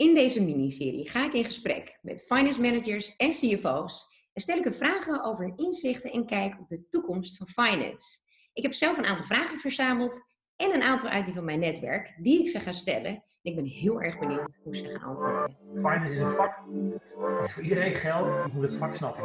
In deze miniserie ga ik in gesprek met finance managers en CFO's en stel ik er vragen over hun inzichten en kijk op de toekomst van finance. Ik heb zelf een aantal vragen verzameld en een aantal uit die van mijn netwerk die ik ze ga stellen. En ik ben heel erg benieuwd hoe ze gaan antwoorden. Finance is een vak. Is voor iedereen geldt. Je moet het vak snappen.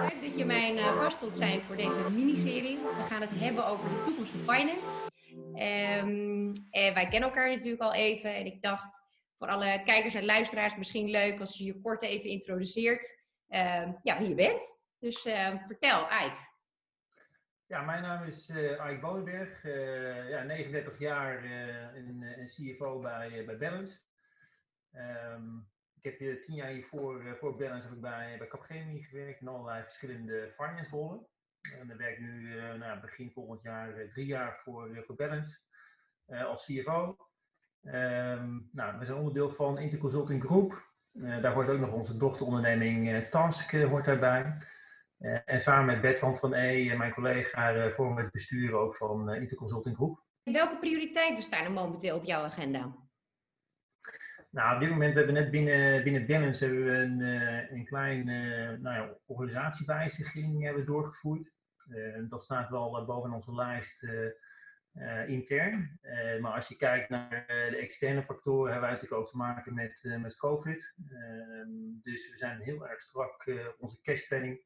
Leuk dat je mijn uh, gast wilt zijn voor deze miniserie. We gaan het hebben over de toekomst van finance. En wij kennen elkaar natuurlijk al even. En ik dacht voor alle kijkers en luisteraars misschien leuk als je je kort even introduceert. Um, ja, wie je bent. Dus uh, vertel, Ike. Ja, mijn naam is uh, Bodenberg. Uh, ja, 39 jaar en CFO bij, bij Balance. Ik heb tien jaar hiervoor voor Balance heb ik bij, bij Capgemini gewerkt in allerlei verschillende finance rollen. En dan werk ik nu nou, begin volgend jaar drie jaar voor, voor Balance als CFO. Um, nou, we zijn onderdeel van Interconsulting Group. Daar hoort ook nog onze dochteronderneming Task hoort daarbij. en samen met Bertrand van E, mijn collega, vormen we het bestuur ook van Interconsulting Group. Welke prioriteiten staan er momenteel op jouw agenda? Nou, op dit moment hebben we net binnen, binnen hebben we een, een klein nou ja, organisatiewijziging hebben doorgevoerd. dat staat wel boven onze lijst intern. Maar als je kijkt naar de externe factoren, hebben wij natuurlijk ook te maken met, met COVID. Ehm, dus we zijn heel erg strak op onze cashplanning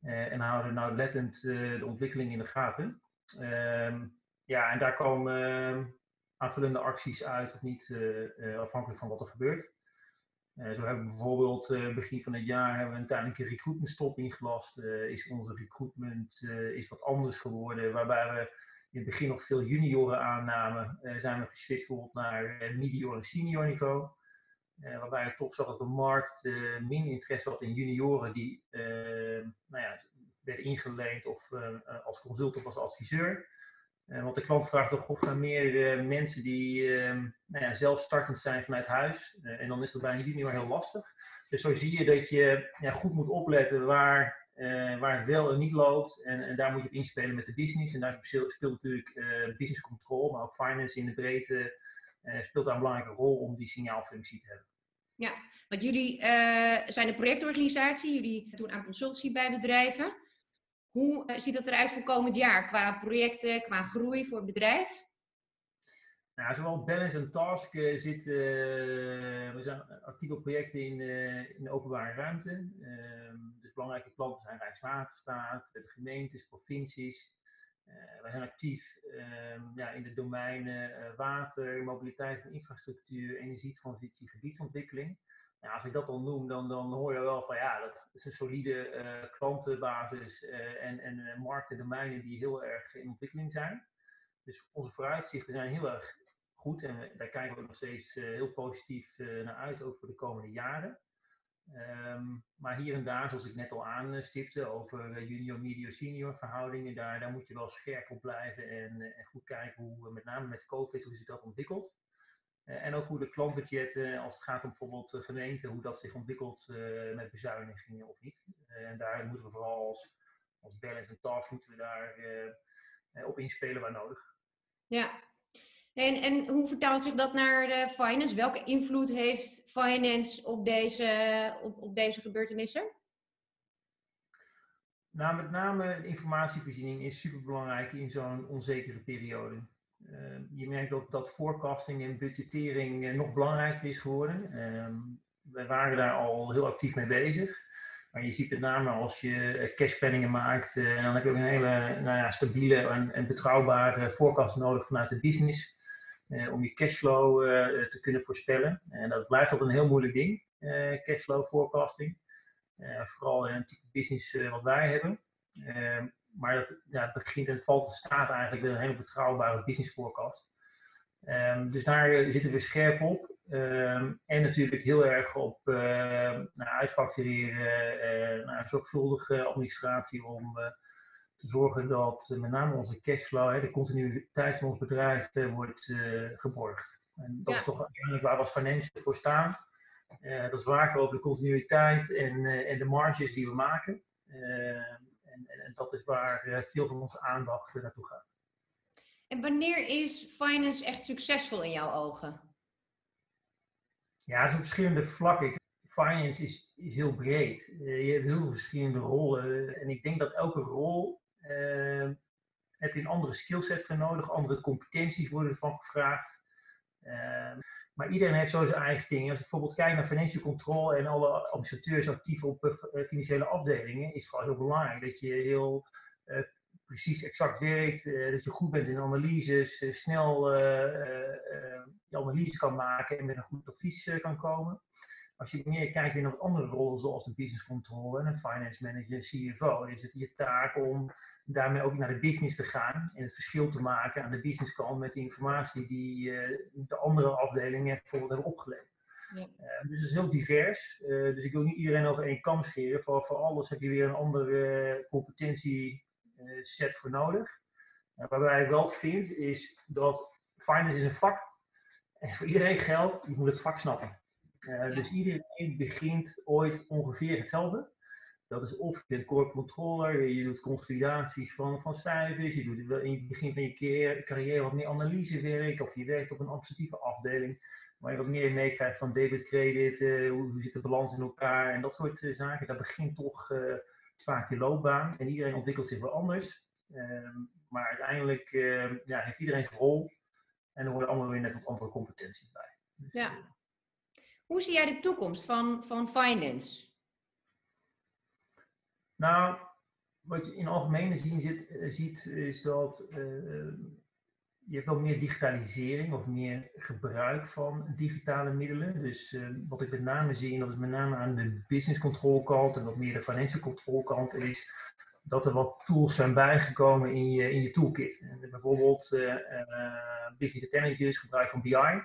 en houden nauwlettend de ontwikkeling in de gaten. Ehm, ja, en daar komen aanvullende acties uit of niet, afhankelijk van wat er gebeurt. zo hebben we bijvoorbeeld begin van het jaar hebben we een tijdelijke recruitment stop ingelast. is onze recruitment is wat anders geworden, waarbij we in het begin nog veel junioren aannamen, zijn we geswitcht bijvoorbeeld naar uh, medior en senior niveau. Waarbij het toch zag dat de markt minder interesse had in junioren die nou ja, werden ingeleend of als consultant of als adviseur. Want de klant vraagt toch of naar meer mensen die nou ja, zelf startend zijn vanuit huis. en dan is dat bij een junior heel lastig. Dus zo zie je dat je ja, goed moet opletten waar waar het wel en niet loopt. En, en, daar moet je op inspelen met de business. En daar speelt, natuurlijk business control, maar ook finance in de breedte speelt daar een belangrijke rol om die signaalfunctie te hebben. Ja, want jullie zijn een projectorganisatie, jullie doen aan consultancy bij bedrijven. Hoe ziet dat eruit voor komend jaar qua projecten, qua groei voor het bedrijf? Nou, zowel Balance en Task uh, zitten, uh, we zijn actief op projecten in, in de openbare ruimte. Ehm, dus belangrijke klanten zijn Rijkswaterstaat, de gemeentes, provincies. wij zijn actief ehm, ja, in de domeinen water, mobiliteit en infrastructuur, energietransitie, gebiedsontwikkeling. Nou, als ik dat dan noem, dan, dan hoor je wel van ja, dat is een solide klantenbasis en, en markten, domeinen die heel erg in ontwikkeling zijn. Dus onze vooruitzichten zijn heel erg goed en daar kijken we nog steeds eh, heel positief eh, naar uit, ook voor de komende jaren. Um, maar hier en daar, zoals ik net al aanstipte, over junior, medium, senior verhoudingen, daar, daar moet je wel scherp op blijven en, en goed kijken hoe, met name met COVID, hoe zich dat ontwikkelt. Uh, en ook hoe de klantbudgetten, als het gaat om bijvoorbeeld gemeenten, hoe dat zich ontwikkelt met bezuinigingen of niet. En daar moeten we vooral als, als balance en task moeten we daar op inspelen waar nodig. Ja, en, en hoe vertaalt zich dat naar de finance? Welke invloed heeft finance op deze, op, op deze gebeurtenissen? Nou, met name informatievoorziening is superbelangrijk in zo'n onzekere periode. Uh, je merkt ook dat forecasting en budgettering uh, nog belangrijker is geworden. Uh, wij waren daar al heel actief mee bezig. Maar je ziet met name als je cashpenningen maakt, en dan heb je ook een hele nou ja, stabiele en, en betrouwbare forecast nodig vanuit de business. Eh, om je cashflow eh, te kunnen voorspellen. En dat blijft altijd een heel moeilijk ding, eh, cashflow forecasting. vooral in een type business wat wij hebben. Maar dat, ja, het begint en valt de staat eigenlijk een hele betrouwbare business forecast. Um, dus daar zitten we scherp op. Um, en natuurlijk heel erg op uh, nou, uitfactureren, uh, nou, zorgvuldige administratie om uh, te zorgen dat met name onze cashflow, hè, de continuïteit van ons bedrijf, eh, wordt geborgd. En dat is toch uiteindelijk waar we als financial voor staan. Dat is waken over de continuïteit en, en de marges die we maken. En, en, dat is waar veel van onze aandacht naartoe gaat. En wanneer is finance echt succesvol in jouw ogen? Ja, het is op verschillende vlakken. Finance is, is heel breed. Uh, je hebt heel veel verschillende rollen. En ik denk dat elke rol uh, heb je een andere skillset voor nodig. Andere competenties worden ervan gevraagd. Uh, maar iedereen heeft zo zijn eigen dingen. Als ik bijvoorbeeld kijk naar financial control en alle administrateurs actief op uh, financiële afdelingen, is vooral heel belangrijk dat je heel precies exact werkt, dat je goed bent in analyses, snel je analyse kan maken en met een goed advies kan komen. Als je meer kijkt naar wat andere rollen, zoals de business control en een finance manager, CFO, is het je taak om daarmee ook naar de business te gaan en het verschil te maken aan de business kant met de informatie die uh, de andere afdelingen bijvoorbeeld hebben opgeleverd. Ja. Uh, dus het is heel divers. Uh, dus ik wil niet iedereen over één kam scheren. Voor, voor alles heb je weer een andere competentieset voor nodig. waarbij ik wel vind is dat finance is een vak en voor iedereen geldt, je moet het vak snappen. Ja. Dus iedereen begint ooit ongeveer hetzelfde. Dat is of je bent core controller, je doet consolidaties van, van cijfers, je doet in het begin van je carrière wat meer analysewerk, of je werkt op een administratieve afdeling, waar je wat meer meekrijgt van debit, credit, uh, hoe, hoe, zit de balans in elkaar en dat soort uh, zaken. Dat begint toch uh, vaak je loopbaan en iedereen ontwikkelt zich wel anders. Ehm, maar uiteindelijk ehm, ja, heeft iedereen zijn rol en er worden allemaal weer net wat andere competenties bij. Dus, ja. Hoe zie jij de toekomst van, van finance? Nou, wat je in algemene zin uh, ziet, is dat uh, je hebt wel meer digitalisering of meer gebruik van digitale middelen. Dus wat ik met name zie, en dat is met name aan de business control kant en wat meer de financial control kant, is dat er wat tools zijn bijgekomen in je, in je toolkit. En bijvoorbeeld business intelligence, gebruik van BI.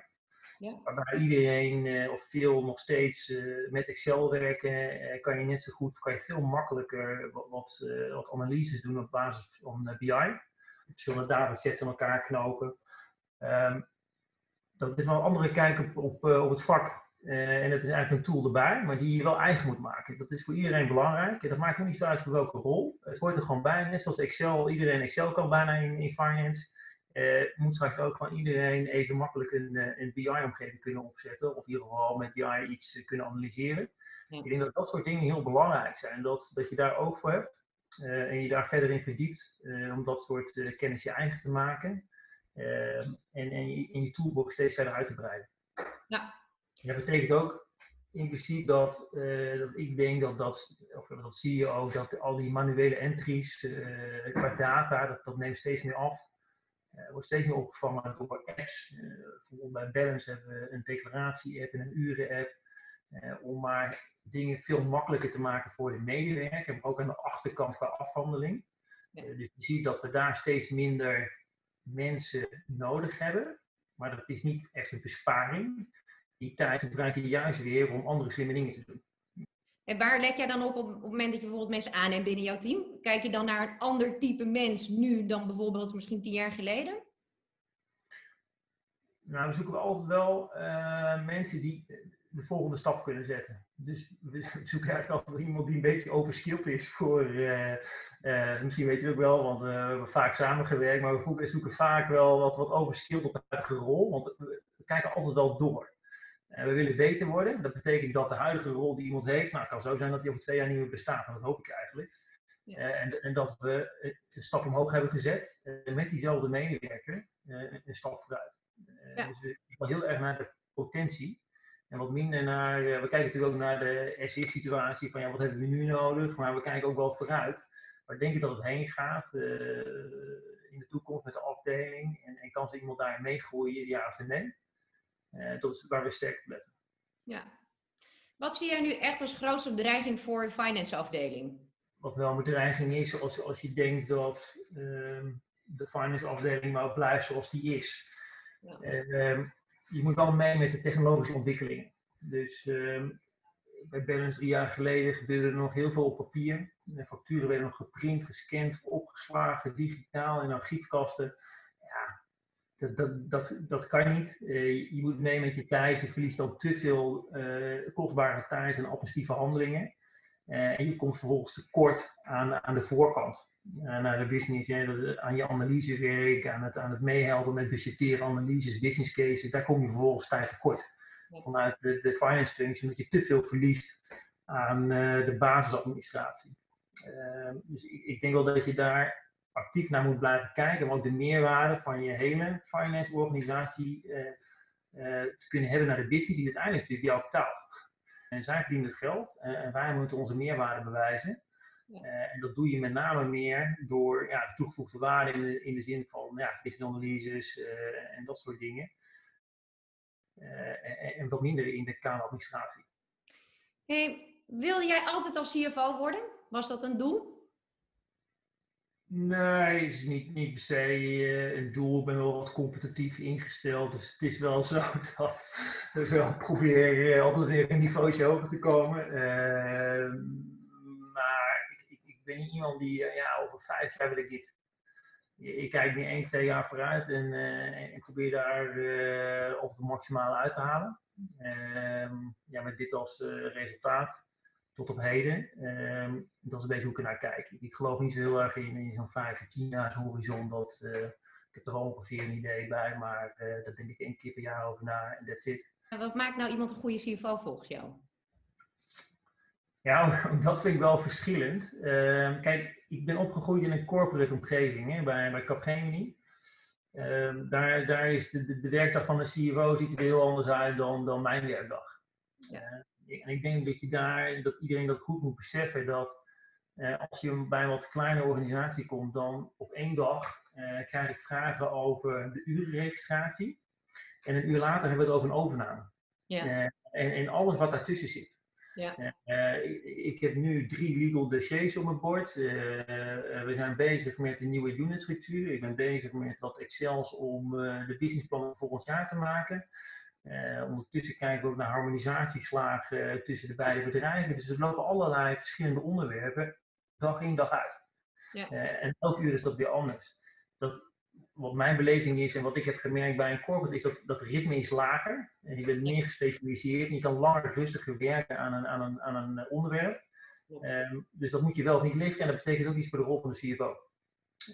Ja. Waarbij iedereen uh, of veel nog steeds uh, met Excel werken, uh, kan je net zo goed, kan je veel makkelijker wat, wat, analyses doen op basis van BI. Verschillende datasets aan elkaar knopen. Um, dat is wel een andere kijk op, op, op het vak. en het is eigenlijk een tool erbij, maar die je wel eigen moet maken. Dat is voor iedereen belangrijk. Dat maakt ook niet zo uit voor welke rol. Het hoort er gewoon bij. Net zoals Excel, iedereen Excel kan bijna in, in finance. Uh, moet straks ook van iedereen even makkelijk een, uh, een BI-omgeving kunnen opzetten. Of in ieder geval met BI iets uh, kunnen analyseren. Ja. Ik denk dat dat soort dingen heel belangrijk zijn. Dat, dat je daar ook voor hebt. en je daar verder in verdiept. om dat soort kennis je eigen te maken. en, en je, in je toolbox steeds verder uit te breiden. Ja. Dat betekent ook impliciet dat, dat ik denk dat dat, of dat zie je ook, dat al die manuele entries qua data, dat, dat neemt steeds meer af. Uh, wordt steeds meer opgevangen door apps. Uh, bijvoorbeeld bij Balance hebben we een declaratie-app en een uren-app. Uh, om maar dingen veel makkelijker te maken voor de medewerker, maar ook aan de achterkant qua afhandeling. dus je ziet dat we daar steeds minder mensen nodig hebben. Maar dat is niet echt een besparing. Die tijd gebruik je juist weer om andere slimme dingen te doen. En waar let jij dan op op het moment dat je bijvoorbeeld mensen aanneemt binnen jouw team? Kijk je dan naar een ander type mens nu dan bijvoorbeeld misschien tien jaar geleden? Nou, we zoeken altijd wel uh, mensen die de volgende stap kunnen zetten. Dus we zoeken eigenlijk altijd iemand die een beetje overskilled is voor, uh, uh, misschien weet je het ook wel, want we hebben vaak samengewerkt, maar we zoeken vaak wel wat, wat overskilled op eigen rol, want we kijken altijd wel door. En we willen beter worden. Dat betekent dat de huidige rol die iemand heeft, nou, kan zo zijn dat die over twee jaar niet meer bestaat. En dat hoop ik eigenlijk. Ja. Uh, en, en, dat we een stap omhoog hebben gezet uh, met diezelfde medewerker uh, een stap vooruit. Ja. Dus we kijken heel erg naar de potentie. En wat minder naar, we kijken natuurlijk ook naar de SE-situatie van ja, wat hebben we nu nodig, maar we kijken ook wel vooruit. Waar denk ik dat het heen gaat in de toekomst met de afdeling en, en kan ze iemand daar meegroeien, ja of nee? Uh, dat is waar we sterk op letten. Ja. Wat zie jij nu echt als grootste bedreiging voor de finance afdeling? Wat wel een bedreiging is, als, als je denkt dat uh, de finance afdeling maar blijft zoals die is. Ja. Uh, je moet wel mee met de technologische ontwikkelingen. Dus ehm, bij Balance drie jaar geleden gebeurde er nog heel veel op papier. De facturen werden nog geprint, gescand, opgeslagen, digitaal in archiefkasten dat, dat, dat, dat kan niet. Uh, je moet mee met je tijd. Je verliest ook te veel uh, kostbare tijd en administratieve handelingen. Uh, en je komt vervolgens tekort aan, aan de voorkant. naar de business, hè, aan je analysewerk, aan het, aan het meehelpen met budgetteren, analyses, business cases, daar kom je vervolgens tijd tekort. Vanuit de, de finance function dat je te veel verliest aan de basisadministratie. Dus ik, ik, denk wel dat je daar actief naar moet blijven kijken, om ook de meerwaarde van je hele finance organisatie te kunnen hebben naar de business, die uiteindelijk natuurlijk jou betaalt. En zij verdienen het geld en wij moeten onze meerwaarde bewijzen. En dat doe je met name meer door ja, de toegevoegde waarde in de, in de zin van ja, business uh, en dat soort dingen. En, en, wat minder in de kameradministratie. Hey, wilde jij altijd als CFO worden? Was dat een doel? Nee, is niet, niet per se een doel. Ik ben wel wat competitief ingesteld. Dus het is wel zo dat ik wel probeer altijd weer een niveautje hoger te komen. Ehm, ben niet iemand die, uh, ja, over vijf jaar wil ik dit. Ik kijk nu één, twee jaar vooruit en, probeer daar of het maximale uit te halen. Ehm, ja, met dit als resultaat tot op heden. Ehm, dat is een beetje hoe ik er naar kijk. Ik geloof niet zo heel erg in, in zo'n vijf of tien jaar horizon. Dat, ik heb er wel ongeveer een idee bij, maar daar denk ik één keer per jaar over na en that's it. Wat maakt nou iemand een goede CFO volgens jou? Ja, dat vind ik wel verschillend. Uh, kijk, ik ben opgegroeid in een corporate omgeving hè, bij, bij Capgemini. Uh, daar, daar is de, de, de, werkdag van de CFO ziet er heel anders uit dan, dan mijn werkdag. Ja. En ik denk dat je daar, dat iedereen dat goed moet beseffen, dat eh, als je bij een wat kleine organisatie komt, dan op één dag eh, krijg ik vragen over de urenregistratie. En een uur later hebben we het over een overname. Ja. en, en alles wat daartussen zit. Ja. Uh, ik, heb nu drie legal dossiers op mijn bord. We zijn bezig met een nieuwe unitstructuur. Ik ben bezig met wat Excels om de businessplannen voor ons jaar te maken. Ondertussen kijken we ook naar harmonisatieslagen tussen de beide bedrijven. Dus er lopen allerlei verschillende onderwerpen, dag in dag uit. Ja. en elk uur is dat weer anders. Dat, wat mijn beleving is en wat ik heb gemerkt bij een corporate, is dat dat ritme is lager. En je bent meer gespecialiseerd en je kan langer rustiger werken aan een, aan een, aan een eh, onderwerp. Um, dus dat moet je wel niet liggen en dat betekent ook iets voor de rol van de CFO.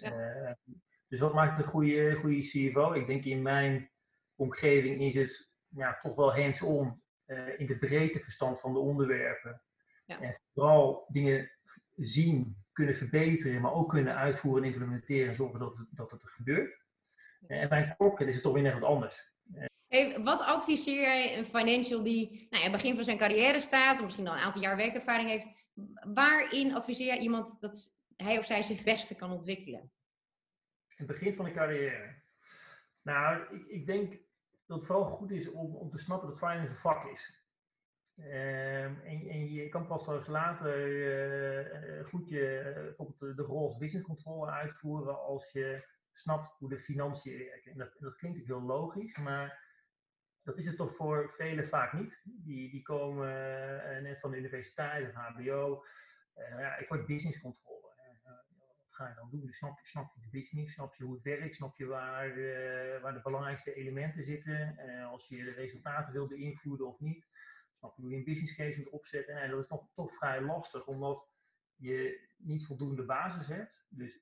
Ja. Uh, dus wat maakt een goede, goede CFO? Ik denk in mijn omgeving is het ja, toch wel hands-on uh, in de breedte verstand van de onderwerpen. Ja. En vooral dingen zien, kunnen verbeteren, maar ook kunnen uitvoeren en implementeren en zorgen dat het, dat het er gebeurt. En bij een corporate is het toch weer net wat anders. Hey, wat adviseer jij een financial die nou ja, begin van zijn carrière staat, of misschien al een aantal jaar werkervaring heeft? Waarin adviseer jij iemand dat hij of zij zich beste kan ontwikkelen? In het begin van de carrière. Nou, ik, ik denk dat het vooral goed is om, om te snappen dat finance een vak is. Ehm, en, en, je kan pas later uh, goed je, uh, bijvoorbeeld de rol als business controller uitvoeren als je snapt hoe de financiën werken. En dat, dat klinkt ook heel logisch, maar dat is het toch voor velen vaak niet. Die, die komen net van de universiteit, of HBO. ja, ik word business controller. Ga je dan doen? Dus snap, je, snap je de business? Snap je hoe het werkt? Snap je waar, waar de belangrijkste elementen zitten? als je de resultaten wil beïnvloeden of niet? snap je hoe je een business case moet opzetten. En dat is toch, toch vrij lastig, omdat je niet voldoende basis hebt. Dus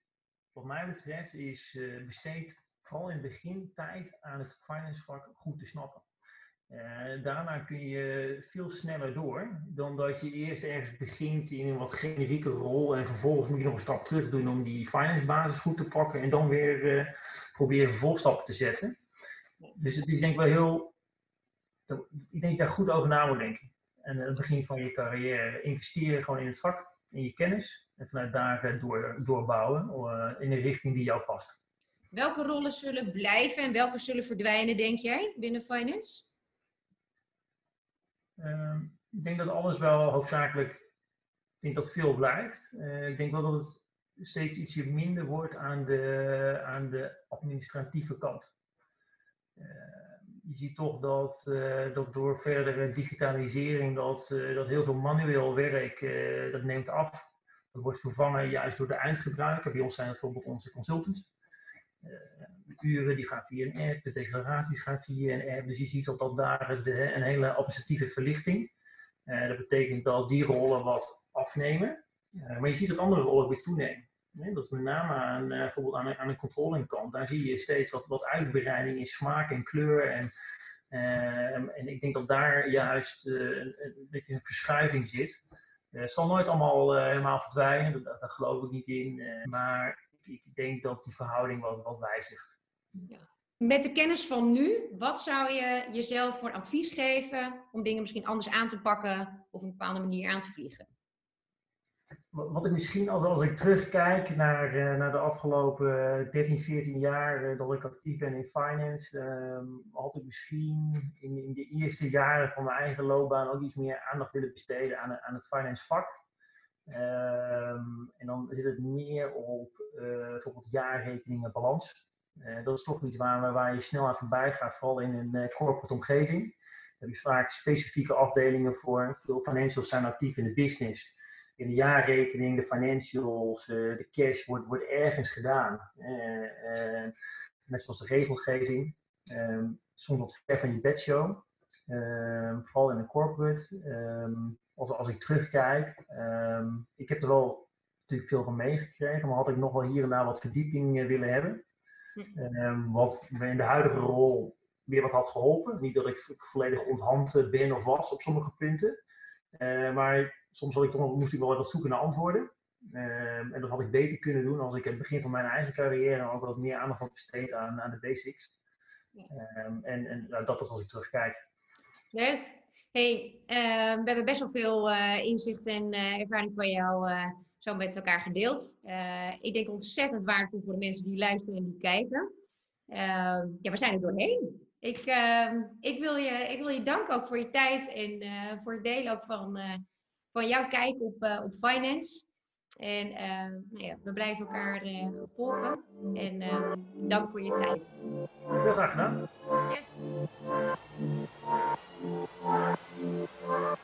wat mij betreft is uh, besteed vooral in het begin tijd aan het finance vak goed te snappen. Uh, daarna kun je veel sneller door dan dat je eerst ergens begint in een wat generieke rol en vervolgens moet je nog een stap terug doen om die finance basis goed te pakken en dan weer uh, proberen volstappen te zetten. Dus het is denk ik wel heel ik denk daar goed over na moet denken. En aan het begin van je carrière investeren gewoon in het vak, in je kennis. En vanuit daar eh, door, doorbouwen uh, in een richting die jou past. Welke rollen zullen blijven en welke zullen verdwijnen, denk jij, binnen finance? Uh, ik denk dat alles wel hoofdzakelijk, ik denk dat veel blijft. Uh, ik denk wel dat het steeds ietsje minder wordt aan de, aan de administratieve kant je ziet toch dat, uh, dat door verdere digitalisering, dat, dat heel veel manueel werk, dat neemt af. Dat wordt vervangen juist door de eindgebruiker. Bij ons zijn het bijvoorbeeld onze consultants. De uren die gaan via een app, de declaraties gaan via een app. Dus je ziet dat, dat daar de, een hele administratieve verlichting. dat betekent dat die rollen wat afnemen. maar je ziet dat andere rollen weer toenemen. dat is met name aan, uh, bijvoorbeeld aan, aan de controlingkant. Daar zie je steeds wat, wat uitbreiding in smaak en kleur. En, en ik denk dat daar juist een, een, een verschuiving zit. het zal nooit allemaal helemaal verdwijnen, daar, daar, geloof ik niet in. maar ik denk dat die verhouding wat, wat wijzigt. Ja. Met de kennis van nu, wat zou je jezelf voor advies geven om dingen misschien anders aan te pakken of op een bepaalde manier aan te vliegen? Wat ik misschien, als, als ik terugkijk naar, uh, naar de afgelopen 13, 14 jaar uh, dat ik actief ben in finance, uh, had ik misschien in, in, de eerste jaren van mijn eigen loopbaan ook iets meer aandacht willen besteden aan, aan het finance vak. Ehm, en dan zit het meer op uh, bijvoorbeeld jaarrekeningen, balans. dat is toch iets waar, waar je snel aan voorbij gaat, vooral in een corporate omgeving. Dan heb je vaak specifieke afdelingen voor. Veel financials zijn actief in de business in de jaarrekening, de financials, uh, de cash wordt, wordt ergens gedaan. Uh, net zoals de regelgeving. Ehm, soms wat ver van je bedshow. Ehm, vooral in een corporate. Ehm, als, als ik terugkijk, ik heb er wel natuurlijk veel van meegekregen, maar had ik nog wel hier en daar wat verdieping willen hebben. wat me in de huidige rol weer wat had geholpen. Niet dat ik volledig onthand ben of was op sommige punten. maar soms had ik toch, moest ik wel wat zoeken naar antwoorden. En dat had ik beter kunnen doen als ik in het begin van mijn eigen carrière ook wat meer aandacht had besteed aan, aan de basics. Um, en en nou, dat is als ik terugkijk. Leuk. Hey, uh, we hebben best wel veel uh, inzicht en uh, ervaring van jou zo met elkaar gedeeld. ik denk ontzettend waardevol voor de mensen die luisteren en die kijken. ja, we zijn er doorheen. Ik, ik, wil je, ik wil je danken ook voor je tijd en voor het delen ook van van jouw kijk op, op finance. En nou ja, we blijven elkaar volgen. En dank voor je tijd. Heel graag gedaan. Yes. Thank you.